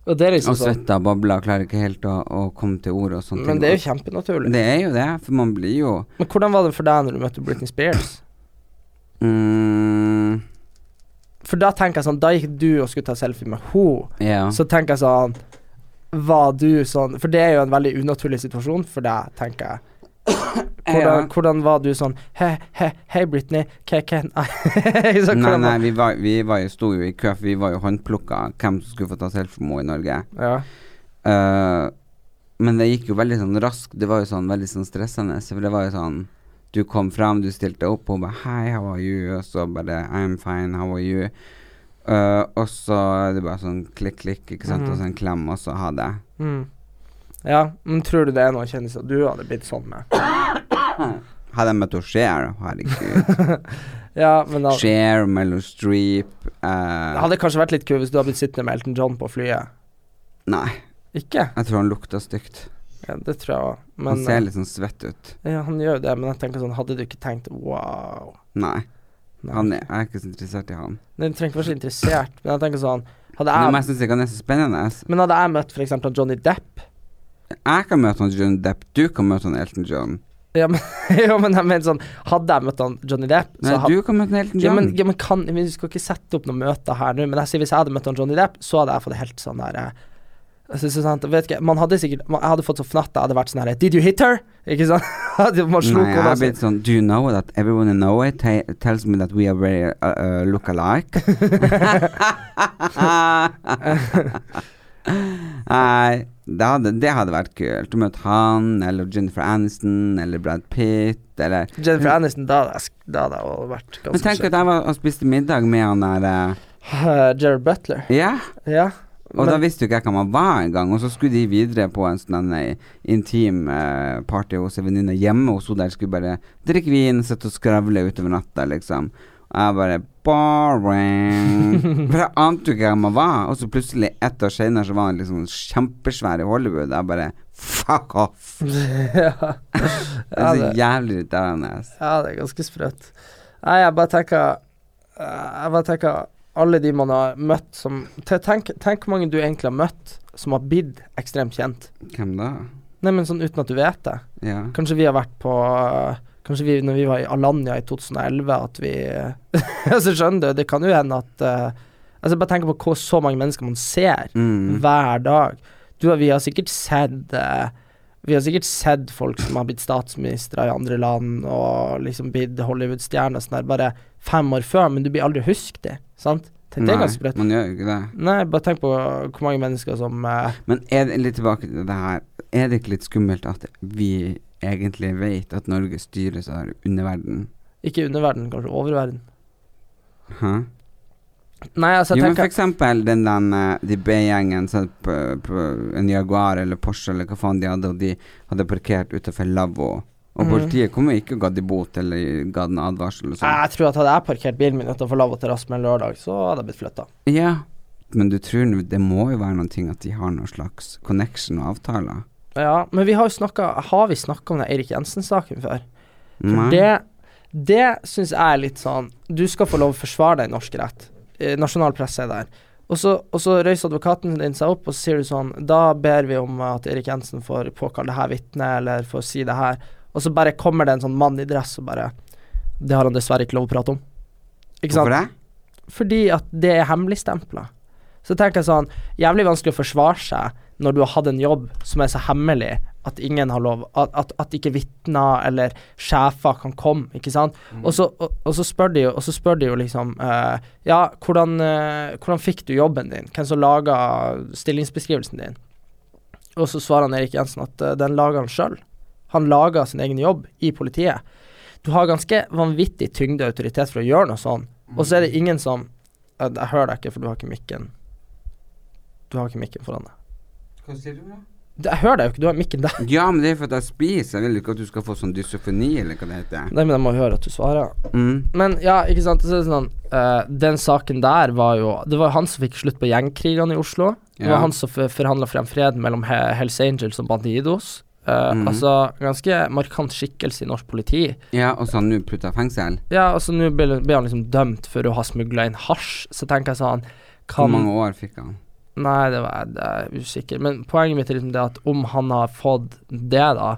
S1: Og det er liksom
S2: Og
S1: sånn.
S2: svetter og babler klarer ikke helt å, å komme til ord og sånne
S1: Men det er jo kjempenaturlig.
S2: Det er jo det, for man blir jo
S1: Men hvordan var det for deg når du møtte Britney Spears?
S2: Mm,
S1: For da tenker jeg sånn Da gikk du og skulle ta selfie med henne.
S2: Yeah.
S1: Så tenker jeg sånn Var du sånn For det er jo en veldig unaturlig situasjon for deg, tenker jeg. Hvordan, hvordan var du sånn Hei, hei, hei Britney. Hva kan (laughs)
S2: Nei, nei, vi, var, vi var jo, sto jo i kø, for vi var jo håndplukka hvem som skulle få ta selfie med henne i Norge.
S1: Ja.
S2: Uh, men det gikk jo veldig sånn raskt. Det var jo sånn veldig sånn stressende. For det var jo sånn Du kom fram, du stilte opp, og hun bare Hei, how are you? Og så bare I'm fine, how are you? Uh, og så er det bare sånn klikk, klikk, ikke sant,
S1: mm.
S2: og så en klem, og så ha det.
S1: Mm. Ja, men tror du det er noen kjendiser du hadde blitt sånn med? (coughs)
S2: Hadde jeg møtt henne Cher, herregud. (laughs)
S1: Ja, men da
S2: Cher, Mellow Streep
S1: Det
S2: eh,
S1: hadde kanskje vært litt kult hvis du hadde blitt sittende med Elton John på flyet.
S2: Nei,
S1: Ikke?
S2: jeg tror han lukta stygt.
S1: Ja, det tror jeg òg.
S2: Han ser
S1: eh,
S2: litt sånn svett ut.
S1: Ja, han gjør jo det, men jeg tenker sånn Hadde du ikke tenkt wow?
S2: Nei.
S1: Nei.
S2: Han er, jeg er ikke så interessert i han.
S1: Nei, Du trenger ikke være så interessert, men jeg tenker sånn Hadde
S2: Men
S1: jeg
S2: jeg syns ikke han er så spennende.
S1: Men hadde jeg møtt f.eks. Johnny Depp
S2: Jeg kan møte han Johnny Depp, du kan møte han Elton John.
S1: Ja, men, (laughs) ja, men jeg mener sånn Hadde jeg møtt han Johnny Depp
S2: Nei,
S1: had-
S2: du kan møte han Elton
S1: ja,
S2: John.
S1: men, ja, men kan Vi skal ikke sette opp noe møte her nå, men jeg sier hvis jeg hadde møtt han Johnny Depp, så hadde jeg fått helt sånn der eh, jeg sant, vet ikke, Man hadde sikkert man, Jeg hadde fått så fnatt jeg hadde vært sånn her Did you hit her? Ikke sant? (laughs) Man slo
S2: Nei, jeg har blitt sånn Do you know that everyone in Norway te tells me that we are very uh, uh, look alike? (laughs) Nei, det hadde, det hadde vært kult. Å møte han, eller Jennifer Aniston, eller Brad Pitt, eller
S1: Jennifer Aniston, da hadde jeg, vært ganske Men
S2: tenk at jeg var og spiste middag med han der
S1: Uh, (laughs) Jared Butler.
S2: Ja.
S1: Ja.
S2: Og da visste jo ikke jeg hvem han var engang. Og så skulle de videre på en sånn eh, intim eh, party hos ei venninne hjemme hos henne der skulle bare drikke vin, sitte og skravle utover natta, liksom. Og jeg bare Boring. (laughs) For jeg ante jo ikke hvem han var. Og så plutselig, ett år senere, så var han liksom kjempesvær i Hollywood. Jeg bare Fuck off! (laughs)
S1: ja.
S2: Det er så jævlig irriterende.
S1: ja, det er ganske sprøtt. Nei, jeg bare tenker eh, Jeg bare tenker alle de man har møtt som Tenk hvor mange du egentlig har møtt som har blitt ekstremt kjent.
S2: Hvem da?
S1: Nei, men sånn uten at du vet det.
S2: Ja.
S1: Kanskje vi har vært på Kanskje vi, når vi var i Alanya i 2011, at vi (laughs) Altså, skjønner du, det kan jo hende at uh, Altså, bare tenk på hvor så mange mennesker man ser
S2: Mm.
S1: hver dag. Du, vi har sikkert sett eh, Vi har sikkert sett folk som har blitt statsministre i andre land, og liksom blitt Hollywood-stjerner sånn bare fem år før, men du blir aldri husket det, sant? Det, det er
S2: Nei,
S1: ganske sprøtt.
S2: man gjør ikke det.
S1: Nei, bare tenk på hvor mange mennesker som uh,
S2: Men er det litt tilbake til det her Er det ikke litt skummelt at vi egentlig vet at Norge styres av underverden?
S1: Ikke underverden, kanskje oververden.
S2: Hæ?
S1: Nei, altså,
S2: Jo, men for eksempel den, den eh, de B-gjengen på, på en Jaguar eller Porsche eller hva faen de hadde, og de hadde parkert utenfor lavvo. Og
S1: Mhm.
S2: politiet kom jo ikke og ga de bot eller ga den advarsel og sånn.
S1: Jeg tror at hadde jeg parkert bilen min utenfor lavvo til Rasmus en lørdag, så hadde jeg blitt flytta.
S2: Ja, men du tror nå Det må jo være noen ting at de har noen slags connection og avtaler?
S1: Ja, men vi har jo snakka Har vi snakka om den Eirik Jensen-saken før? For
S2: Nei.
S1: det Det syns jeg er litt sånn Du skal få lov å forsvare deg i norsk rett. Eh, Nasjonal presse er der. Og så, og så røyser advokaten din seg opp, og så sier du sånn Da ber vi om at Erik Jensen får påkalle det her vitnet, eller får si det her. Og så bare kommer det en sånn mann i dress og bare Det har han dessverre ikke lov å prate om. Ikke sant?
S2: Hvorfor det?
S1: Fordi at det er hemmeligstempla. Så tenker jeg sånn Jævlig vanskelig å forsvare seg når du har hatt en jobb som er så hemmelig, At ingen har lov At, at, at ikke vitner eller sjefer kan komme, ikke sant.
S2: Mm.
S1: Og, så, og, og så spør de jo Og så spør de jo liksom uh, Ja, hvordan, uh, hvordan fikk du jobben din? Hvem som laga stillingsbeskrivelsen din? Og så svarer han Erik Jensen at uh, den laga han sjøl. Han laga sin egen jobb i politiet. Du har ganske vanvittig tyngde og autoritet for å gjøre noe sånn, og så er det ingen som Jeg, jeg hører deg ikke, for du har ikke mikken Du har ikke mikken foran deg.
S2: Hva sier du da?
S1: Det- Jeg hører deg jo ikke, du har mikken der.
S2: Ja, men det er for at jeg spiser. Jeg vil ikke at du skal få sånn dysofoni, eller hva det heter.
S1: Nei, men jeg må høre at du svarer.
S2: Mm.
S1: Men ja, ikke sant. Så er det sånn, uh, den saken der var jo Det var han som fikk slutt på gjengkrigene i Oslo. Det
S2: Ja.
S1: var han som forhandla frem fred mellom He- Hells Angels og Bandidos. Uh,
S2: mm.
S1: Altså ganske markant skikkelse i norsk politi.
S2: Ja, og så han nå putta i fengsel.
S1: Ja, altså nå ble, ble han liksom dømt for å ha smugla inn hasj, så tenker jeg sånn
S2: Hvor mange år fikk han?
S1: Nei, det var det er usikker. Men poenget mitt er liksom det at om han har fått det, da,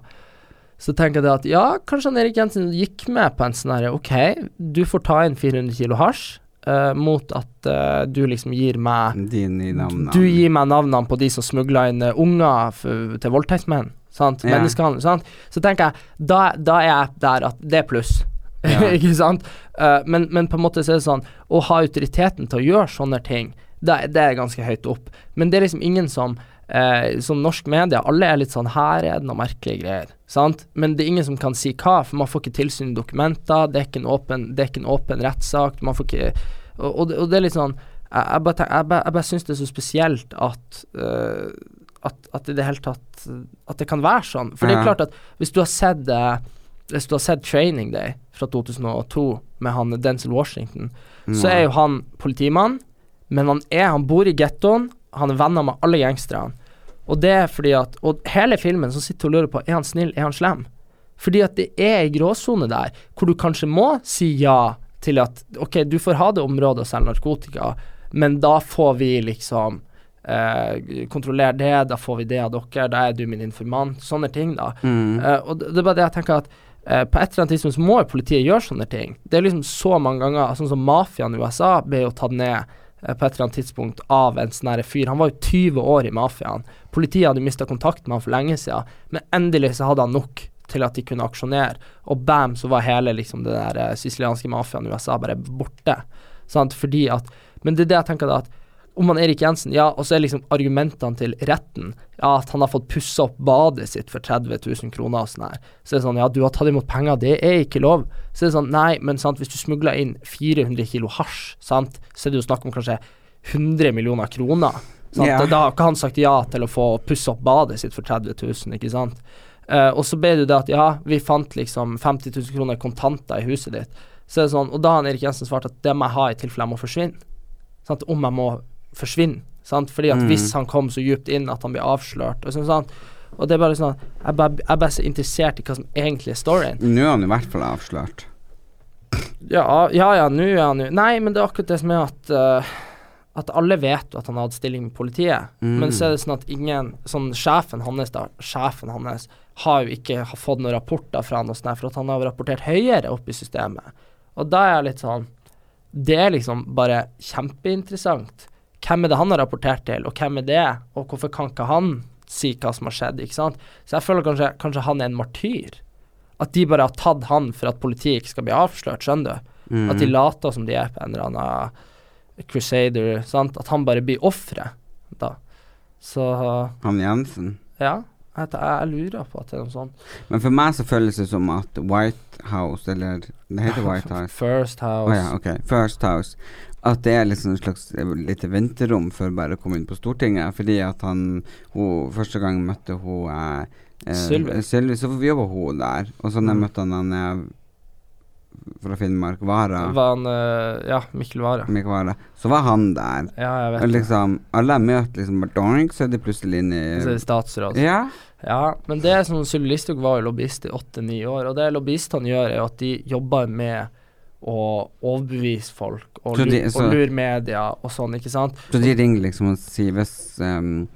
S1: så tenker jeg det at ja, kanskje han Erik Jensen gikk med på en sånn herre Ok, du får ta inn 400 kilo hasj Uh, mot at uh, du liksom gir meg Du gir meg navnene på de som smugla inn uh, unger f- til voldtektsmenn. Sant?
S2: Yeah.
S1: Menneskehandel. Sant? Så tenker jeg, da, da er jeg der at det er pluss.
S2: Yeah. (laughs)
S1: ikke sant? Men, men på en måte så er det sånn Å ha autoriteten til å gjøre sånne ting, det, det er ganske høyt opp. Men det er liksom ingen som eh, Som norsk media, alle er litt sånn Her er det noen merkelige greier. Sant? Men det er ingen som kan si hva, for man får ikke tilsyn i dokumenter. Det er ikke en åpen, det ikke en åpen rettssak. Man får ikke og, og, det, og det er litt sånn Jeg, jeg bare, tenk- jeg, bare, jeg bare syns det er så spesielt at uh, at, at i det hele tatt At det kan være sånn. For det er klart at hvis du har sett eh, Hvis du har sett Training Day fra 2002 med han Denzel Washington, så er jo han politimann, men han er Han bor i gettoen, han er venner med alle gangsterne. Og det er fordi at Og hele filmen så sitter og lurer på Er han snill, er han slem? Fordi at det er ei gråsone der hvor du kanskje må si ja til at OK, du får ha det området og selge narkotika, men da får vi liksom eh, kontrollere det, da får vi det av dere, da er du min informant. Sånne ting, da.
S2: Mm.
S1: Eh, og det, det er bare det jeg tenker at eh, på et eller annet tidspunkt så må jo politiet gjøre sånne ting. Det er liksom så mange ganger Sånn som mafiaen i USA ble jo tatt ned på et eller annet tidspunkt av en sånn fyr. Han var jo 20 år i mafiaen. Politiet hadde mista kontakt med han for lenge siden, men endelig så hadde han nok til at de kunne aksjonere, og bam, så var hele liksom den der eh, sicilianske mafiaen i USA bare borte. Sant? Fordi at Men det er det jeg tenker da at om han Erik Jensen, ja, og så er liksom argumentene til retten ja, at han har fått pussa opp badet sitt for 30 000 kroner og sånn her. Så det er sånn, ja, du har tatt imot penger, det er ikke lov. Så det er sånn, nei, men sant, hvis du smugler inn 400 kilo hasj, sant, så er det jo snakk om kanskje 100 millioner kroner. Sant?
S2: Yeah.
S1: Da har ikke han sagt ja til å få pusse opp badet sitt for 30 000, ikke sant. Uh, og så ble det jo det at ja, vi fant liksom 50 000 kroner kontanter i huset ditt. Så er det sånn, og da har Erik Jensen svart at det må jeg ha i tilfelle jeg må forsvinne. Sant? Om jeg må forsvinne. Sant? Fordi at
S2: Mm.
S1: hvis han kom så djupt inn at han blir avslørt og sånn, sant? Og det er bare sånn Jeg er bare, jeg er bare så interessert i hva som egentlig er storyen.
S2: Nå er han i hvert fall avslørt.
S1: Ja, ja, ja, nå er han jo Nei, men det er akkurat det som er at uh, At alle vet jo at han hadde stilling med politiet,
S2: Mm.
S1: men så er det sånn at ingen Sånn sjefen hans, da, sjefen hans har jo ikke har fått noen rapporter fra han og sånn for at han har rapportert høyere opp i systemet. Og da er jeg litt sånn Det er liksom bare kjempeinteressant. Hvem er det han har rapportert til, og hvem er det, og hvorfor kan ikke han si hva som har skjedd, ikke sant? Så jeg føler kanskje, kanskje han er en martyr. At de bare har tatt han for at politiet ikke skal bli avslørt, skjønner du?
S2: Mm.
S1: At de later som de er på en eller annen Crusader, sant? At han bare blir offeret, da. Så
S2: Han Jensen.
S1: ja, jeg, jeg lurer på at det er noe sånt.
S2: Men for meg så føles det som at White House, eller Det heter (laughs) White House.
S1: First
S2: Å
S1: Oh,
S2: ja, ok. First House. At det er liksom et slags eh, lite venterom for bare å komme inn på Stortinget. Fordi at han hun, Første gang møtte hun eh, eh,
S1: Sylvi.
S2: Sylvi, så jobba hun der. Og så
S1: Mm.
S2: møtte han, han eh, fra Finnmark, Vara,
S1: Var han eh, Ja, Mikkel Vara.
S2: Mikkel Vara, så var han der.
S1: Ja, jeg vet og
S2: liksom Alle jeg møter, liksom doink, så er de plutselig inne
S1: Så er
S2: i
S1: det statsråd.
S2: Ja.
S1: Ja, men det er sånn Sylvi Listhaug var jo lobbyist i åtte-ni år, og det lobbyistene gjør, er jo at de jobber med å overbevise folk og,
S2: Så de- så-
S1: og lure media og sånn, ikke sant?
S2: Så de ringer liksom og sier hvis um,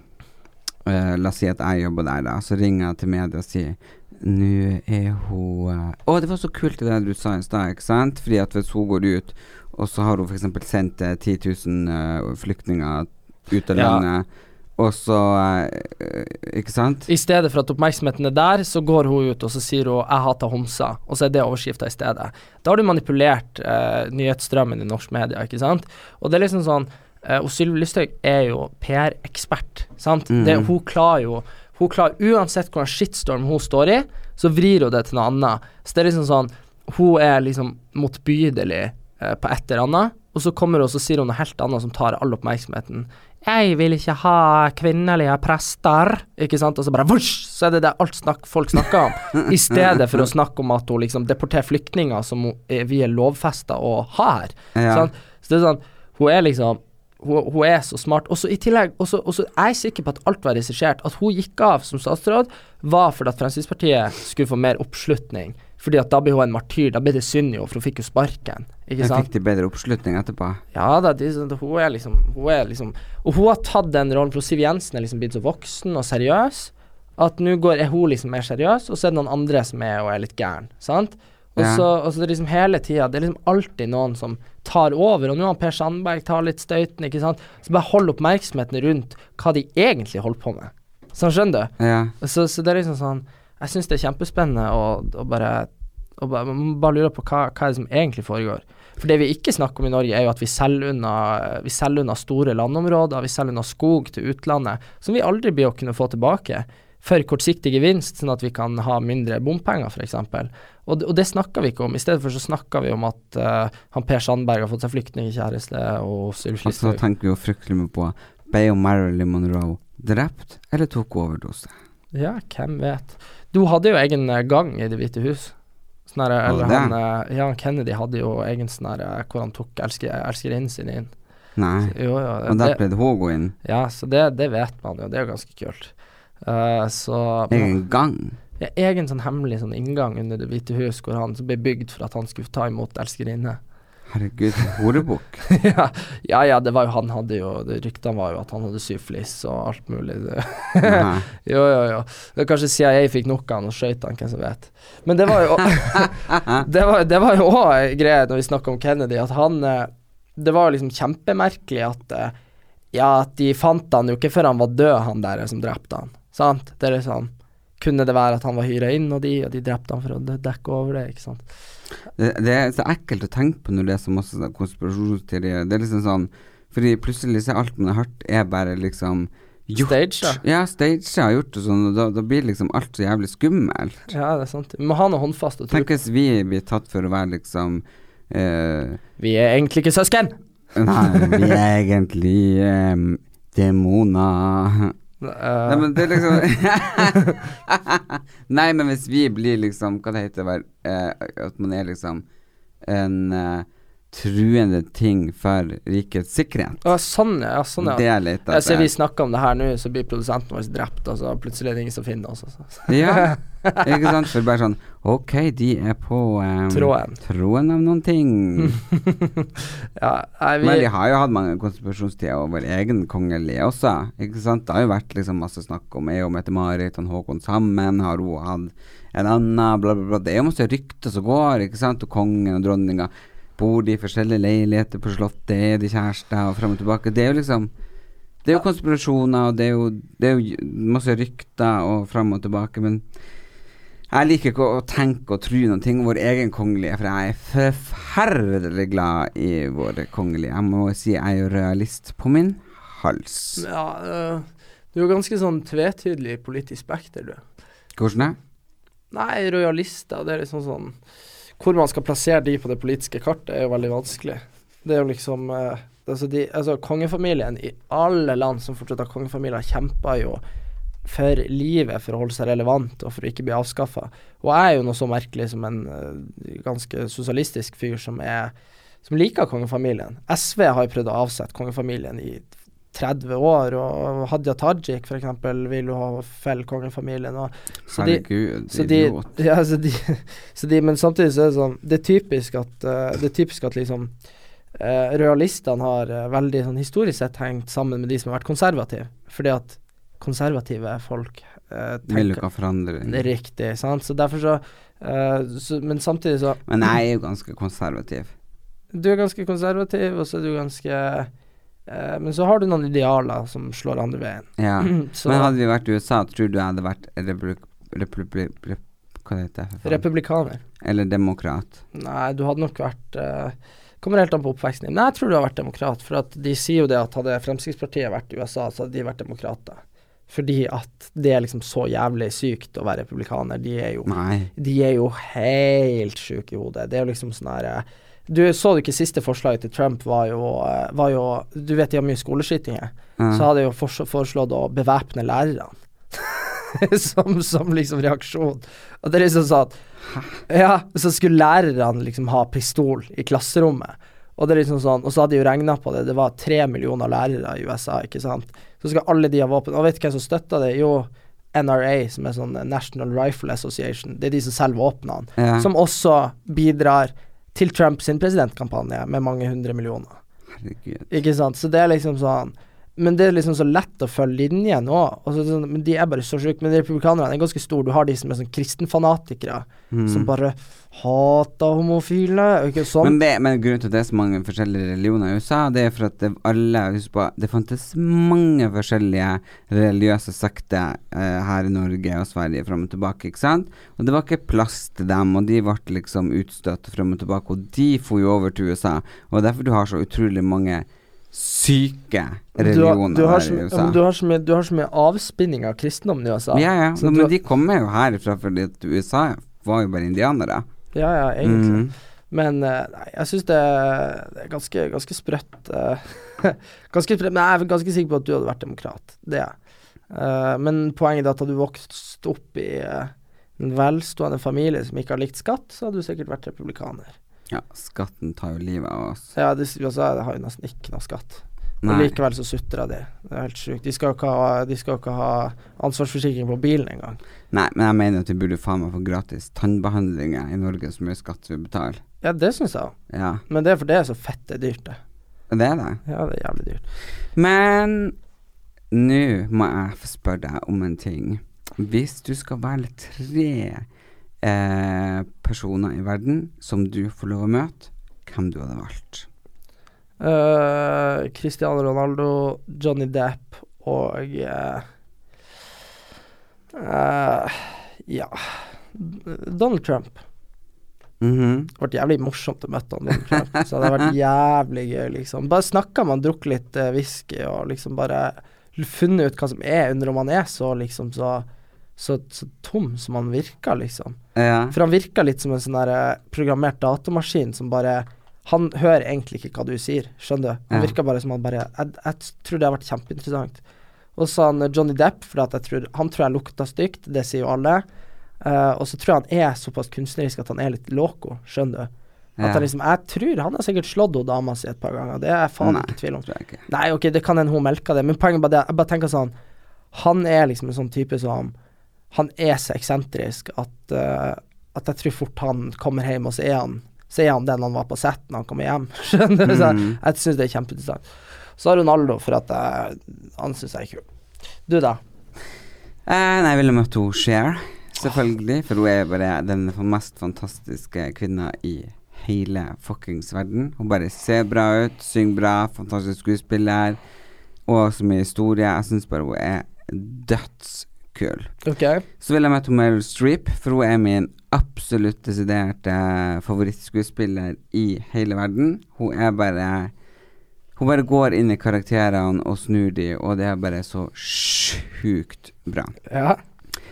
S2: uh, La oss si at jeg jobber der, da. Så ringer jeg til media og sier Nå er hun eh, Å, det var så kult det du sa i stad, ikke sant? Fordi at hvis hun går ut, og så har hun f.eks. sendt eh, 10 000 uh, flyktninger ut av
S1: Ja.
S2: landet, og så eh, Ikke sant?
S1: I stedet for at oppmerksomheten er der, så går hun ut og så sier hun 'jeg hater homser', og så er det overskrifta i stedet. Da har du manipulert eh, nyhetsstrømmen i norsk media, ikke sant? Og det er liksom sånn eh, Og Sylvi Lysthaug er jo PR-ekspert, sant?
S2: Mm.
S1: Det, hun klarer jo Hun klarer Uansett hvordan shitstorm hun står i, så vrir hun det til noe annet. Så det er liksom sånn Hun er liksom motbydelig eh, på et eller annet, og så kommer hun og så sier hun noe helt annet som tar all oppmerksomheten. Jeg vil ikke ha kvinnelige prester, ikke sant, og så bare vosj, så er det det alt snakk, folk snakker om, (laughs) i stedet for å snakke om at hun liksom deporterer flyktninger som er- vi er lovfesta å ha her.
S2: Ja.
S1: Så det er sånn, hun er liksom hun, hun er så smart. Og så i tillegg, og så og er jeg sikker på at alt var regissert. At hun gikk av som statsråd, var fordi at Fremskrittspartiet skulle få mer oppslutning. Fordi at da blir hun en martyr. Da blir det synd i henne, for hun fikk jo sparken. Ikke sant?
S2: fikk de bedre oppslutning etterpå.
S1: Ja da, de, hun er liksom Hun er liksom Og hun har tatt den rollen, for Siv Jensen er liksom blitt så voksen og seriøs at nå går er hun liksom mer seriøs, og så er det noen andre som er og er litt gæren, sant? Og
S2: Ja.
S1: så og så det er liksom hele tida Det er liksom alltid noen som tar over, og nå har Per Sandberg tar litt støyten, ikke sant? Så bare hold oppmerksomheten rundt hva de egentlig holder på med. Sånn, skjønner du?
S2: Ja.
S1: Så, så det er liksom sånn Jeg syns det er kjempespennende å, å bare og bare, man bare lure på hva, hva som egentlig foregår. For det vi ikke snakker om i Norge, er jo at vi selger unna, vi selger unna store landområder, vi selger unna skog til utlandet, som vi aldri blir å kunne få tilbake for kortsiktig gevinst, sånn at vi kan ha mindre bompenger, f.eks. Og, og det snakker vi ikke om. I stedet for så snakker vi om at uh, han Per Sandberg har fått seg flyktningkjæreste og Sylvi
S2: Og så
S1: Listhaug.
S2: tenker vi jo fryktelig mye på Ble Marilyn Monroe drept, eller tok overdose?
S1: Ja, hvem vet. Du hadde jo egen eh, gang i Det hvite hus. Sånn eller han, eh, ja, Kennedy hadde jo egen sånn eh, hvor han tok elsker, elskerinnen sin inn.
S2: Nei.
S1: Jo, jo,
S2: Og der
S1: det-
S2: pleide hun å gå inn.
S1: Ja, så det, det vet man jo. Det er jo ganske kult. Uh, så
S2: Egen gang.
S1: Ja, egen sånn hemmelig sånn inngang under Det hvite hus, hvor han ble bygd for at han skulle ta imot elskerinne.
S2: Herregud, horebukk. (laughs)
S1: ja, ja, ja, det var jo han hadde jo Ryktene var jo at han hadde syflis og alt mulig. (laughs) Jo, jo, jo. Det er kanskje CIA fikk nok av han og skøyt han, hvem som vet. Men det var jo (laughs) Det var, det var jo òg greia når vi snakker om Kennedy, at han eh, Det var liksom kjempemerkelig at eh, Ja, at de fant han jo ikke før han var død, han der som drepte han. Sant? Det er liksom Kunne det være at han var hyra inn, og de, og de drepte han for å dekke over det, ikke sant?
S2: Det, det er så ekkelt å tenke på når det er så masse sånn konspirasjonsteorier. Det er liksom sånn Fordi plutselig så er alt man har hørt, er bare liksom gjort.
S1: Stage, da.
S2: Ja, stage har gjort og sånn, og da, da blir liksom alt så jævlig skummelt.
S1: Ja, det er sant. Vi må ha noe håndfast å tro
S2: Tenk hvis vi blir tatt for å være liksom eh,
S1: Vi er egentlig ikke søsken!
S2: Nei, vi er egentlig eh, demoner.
S1: Eh,
S2: Nei, men det er liksom (laughs) Nei, men hvis vi blir liksom Hva det heter det? Uh, At man er liksom en eh, truende ting for rikets sikkerhet.
S1: Ja, sånn, ja. Sånn, ja.
S2: Det er litt
S1: Ja,
S2: det.
S1: vi snakker om det her nå, så blir produsenten vår drept, og så plutselig er det ingen som finner oss. Altså.
S2: Ja, (laughs) ikke sant? For bare sånn Ok, de er på um,
S1: Tråden.
S2: tråden av noen ting. (laughs)
S1: ja, nei, vi,
S2: Men vi har jo hatt mange konspirasjonstider, og vår egen kongelige også. Ikke sant? Det har jo vært liksom masse snakk om er hun Mette-Marit og Håkon sammen, har hun hatt en annen, bla, bla, bla. Det er jo masse rykter som går, ikke sant? Og kongen og dronninga bor de i forskjellige leiligheter på slottet, er de kjærester, og frem og tilbake. Det er jo liksom Det er jo konspirasjoner, og det er jo, det er jo masse rykter og frem og tilbake, men jeg liker ikke å tenke og tro noen ting om vår egen kongelige, for jeg er forferdelig glad i vår kongelige. Jeg må si jeg er jo realist på min hals.
S1: ja, øh, du er jo ganske sånn tvetydelig politisk spekter, du.
S2: Hvordan er
S1: Nei, rojalister, det er liksom sånn Hvor man skal plassere de på det politiske kartet, er jo veldig vanskelig. Det er jo liksom eh, altså, de, altså Kongefamilien i alle land som fortsatt har kongefamilier, kjemper jo for livet for å holde seg relevant og for å ikke bli avskaffa. Og jeg er jo noe så merkelig som en uh, ganske sosialistisk fyr som er som liker kongefamilien. SV har jo prøvd å avsette kongefamilien i 30 år, og Hadia Tajik f.eks. vil jo ha felle kongefamilien. Så
S2: Herregud,
S1: så de,
S2: idiot. (laughs)
S1: ja, så de, så de, men samtidig så er det sånn Det er typisk at uh, Det er typisk at liksom uh, Realistene har uh, veldig sånn historisk sett hengt sammen med de som har vært konservative. Fordi at konservative folk uh,
S2: Vil ikke ha forandring.
S1: Det er riktig, sant. Så derfor så, så Men samtidig så
S2: Men jeg er jo ganske konservativ.
S1: Du er ganske konservativ, og så er du ganske Eh, men så har du noen idealer som slår andre veien.
S2: Ja. (clears throat) Men hadde vi vært i USA, tror du jeg hadde vært republik... republik republik hva heter det? for?
S1: Republikaner.
S2: Eller demokrat?
S1: Nei, du hadde nok vært uh, Kommer helt an på oppveksten din. Men jeg tror du har vært demokrat. For at de sier jo det at hadde Fremskrittspartiet vært i USA, så hadde de vært demokrater. Fordi at det er liksom så jævlig sykt å være republikaner. De er jo,
S2: Nei.
S1: de er jo helt sjuke i hodet. Det er jo liksom sånn herre eh, Du så du ikke siste forslaget til Trump var jo, eh, var jo Du vet de har mye skoleskytinger.
S2: Mm.
S1: Så hadde jeg jo foreslått å bevæpne lærerne. (laughs) som, som liksom reaksjon. Og det er liksom sånn Ja, så skulle lærerne liksom ha pistol i klasserommet. Og det er liksom sånn Og så hadde de jo regna på det, det var tre millioner lærere i USA, ikke sant. Så skal alle de ha våpen. Og vet du hvem som støtter det? Jo, NRA, som er sånn National Rifle Association. Det er de som selger våpnene.
S2: Ja.
S1: Som også bidrar til Trumps presidentkampanje med mange hundre millioner.
S2: Herregud.
S1: Ikke sant. Så det er liksom sånn Men det er liksom så lett å følge linjen òg. Og så det sånn, men de er bare så sjuke. Men de republikanerne er ganske store. Du har de som er sånn kristenfanatikere,
S2: Mm.
S1: som bare hater homofile. og Ikke sånn.
S2: Men, det, men grunnen til at det er så mange forskjellige religioner i USA, det er for at det, alle husk på, det fantes mange forskjellige religiøse sekter eh, her i Norge og Sverige fram og tilbake, ikke sant? Og det var ikke plass til dem, og de ble liksom utstøtt fram og tilbake, og de for jo over til USA. Og derfor du har så utrolig mange syke
S1: du, har,
S2: religioner
S1: du, har
S2: i USA.
S1: du, har så mye, du har så mye avspinning av kristendommen i USA.
S2: Ja, ja,
S1: Så
S2: men de kommer jo herfra fordi USA var jo bare indianere.
S1: Ja, ja, egentlig.
S2: Mm.
S1: Men eh, nei, jeg syns det, det er ganske, ganske sprøtt. eh, (laughs) ganske sprøtt. Men jeg er ganske sikker på at du hadde vært demokrat. Det er jeg. Eh, men poenget er at hadde du vokst opp i uh, en velstående familie som ikke har likt skatt, så hadde du sikkert vært republikaner.
S2: Ja, skatten tar jo livet av oss.
S1: Ja, det, altså, det har jo nesten ikke noe skatt. Og likevel så sutrer de. Det er helt sjukt. De skal jo ikke ha, de skal ikke ha ansvarsforsikring på bilen engang.
S2: Nei, men jeg mener at vi burde faen meg få gratis tannbehandlinger i Norge så mye skatt vi betaler.
S1: Ja, det syns jeg òg.
S2: Ja,
S1: Men det er for det er så fett det er dyrt, det.
S2: det er det.
S1: Ja, det er jævlig dyrt.
S2: Men nå må jeg få spørre deg om en ting. Hvis du skal velge tre eh, personer i verden som du får lov å møte, hvem du hadde valgt?
S1: Uh, Cristiano Ronaldo, Johnny Depp og uh, uh, Ja Donald Trump.
S2: Mhm.
S1: Det ble jævlig morsomt å møte Donald Trump. Så det hadde vært jævlig gøy, liksom. Bare snakka man, drukket litt whisky og liksom bare funnet ut hva som er under om han er så liksom så, så, så tom som han virker, liksom.
S2: Ja.
S1: For han virker litt som en sånn der eh, programmert datamaskin som bare Han hører egentlig ikke hva du sier, skjønner du? Han
S2: Ja.
S1: virker bare som han bare Jeg, jeg tror det har vært kjempeinteressant. Og så han eh, Johnny Depp, for at jeg tror Han tror jeg lukter stygt, det sier jo alle. Uh, og så tror jeg han er såpass kunstnerisk at han er litt loco, skjønner du? At han liksom Jeg tror han har sikkert slått hun dama si et par ganger, det er jeg faen
S2: Nei,
S1: ikke i tvil om. Nei, ok, det kan hende hun melka det, men poenget bare det Jeg bare tenker sånn Han er liksom en sånn type som Han er så eksentrisk at uh, At jeg tror fort han kommer hjem, og så er han Så er han den han var på sett når han kommer hjem. (laughs) Skjønner du? Så jeg,
S2: Mhm.
S1: jeg syns det er kjempeinteressant. Så har Ronaldo, for at jeg, han syns jeg er kul. Du, da?
S2: Eh, nei, jeg ville møtt henne Cher, selvfølgelig. For hun er bare den mest fantastiske kvinna i hele fuckings verden. Hun bare ser bra ut, synger bra, fantastisk skuespiller. Og så mye historie. Jeg syns bare hun er dødskul.
S1: Okay.
S2: Så vil jeg møte Meryl Streep, for hun er min absolutt desiderte favorittskuespiller i hele verden. Hun er bare Hun bare går inn i karakterene og snur de, og det er bare så sjukt bra.
S1: Ja.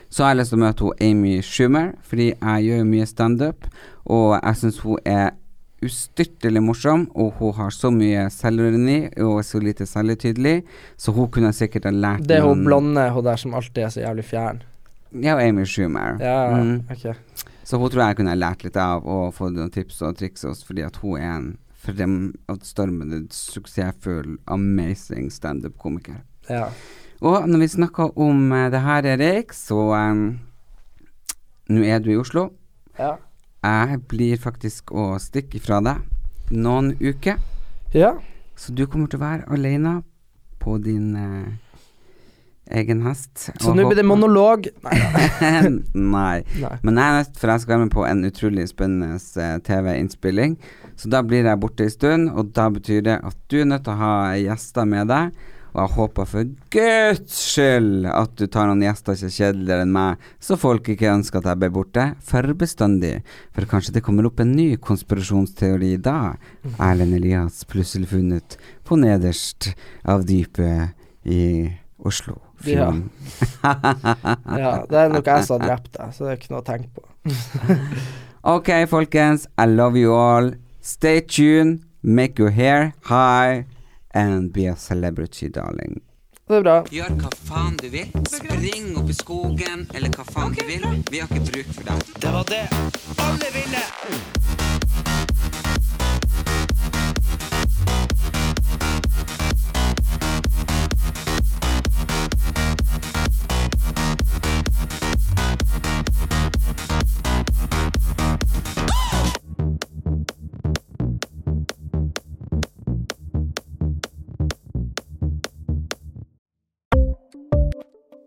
S2: Så har jeg lyst til å møte hun Amy Schumer, fordi jeg gjør mye standup, og jeg syns hun er ustyrtelig morsom, og hun har så mye selvironi og er så lite selvtydelig, så hun kunne sikkert ha lært
S1: Det er hun blonde, hun der som alltid er så jævlig fjern.
S2: Ja, og Amy Schumer.
S1: Ja,
S2: Mm.
S1: okay.
S2: Så hun tror jeg kunne ha lært litt av og fått noen tips og triks også, fordi at hun er en fremadstormende, suksessfull, amazing standup-komiker.
S1: Ja.
S2: Og når vi snakker om eh, det her, Erik, så um, Nå er du i Oslo.
S1: Ja.
S2: Jeg blir faktisk å stikke fra deg noen uker.
S1: Ja.
S2: Så du kommer til å være alene på din eh, egen hest.
S1: Så nå blir det monolog. (laughs)
S2: Nei.
S1: Nei.
S2: Men jeg er nødt, for jeg skal være med på en utrolig spennende eh, TV-innspilling. Så da blir jeg borte en stund, og da betyr det at du er nødt til å ha gjester med deg. Og jeg håper for guds skyld at du tar noen gjester som er kjedeligere enn meg, så folk ikke ønsker at jeg blir borte for bestandig. For kanskje det kommer opp en ny konspirasjonsteori da. Erlend Elias plutselig funnet på nederst av dypet i Oslo.
S1: Ja. (laughs) Ja, det er nok jeg som har drept deg, så det er ikke noe å tenke på. (laughs)
S2: Ok, folkens. I love you all. Stay tuned. Make your hair high. And be a celebrity, darling.
S1: Det er bra.
S2: Gjør hva faen du vil. Spring opp i skogen, eller hva faen du vil. Vi har ikke bruk for deg.
S4: Det var det alle ville!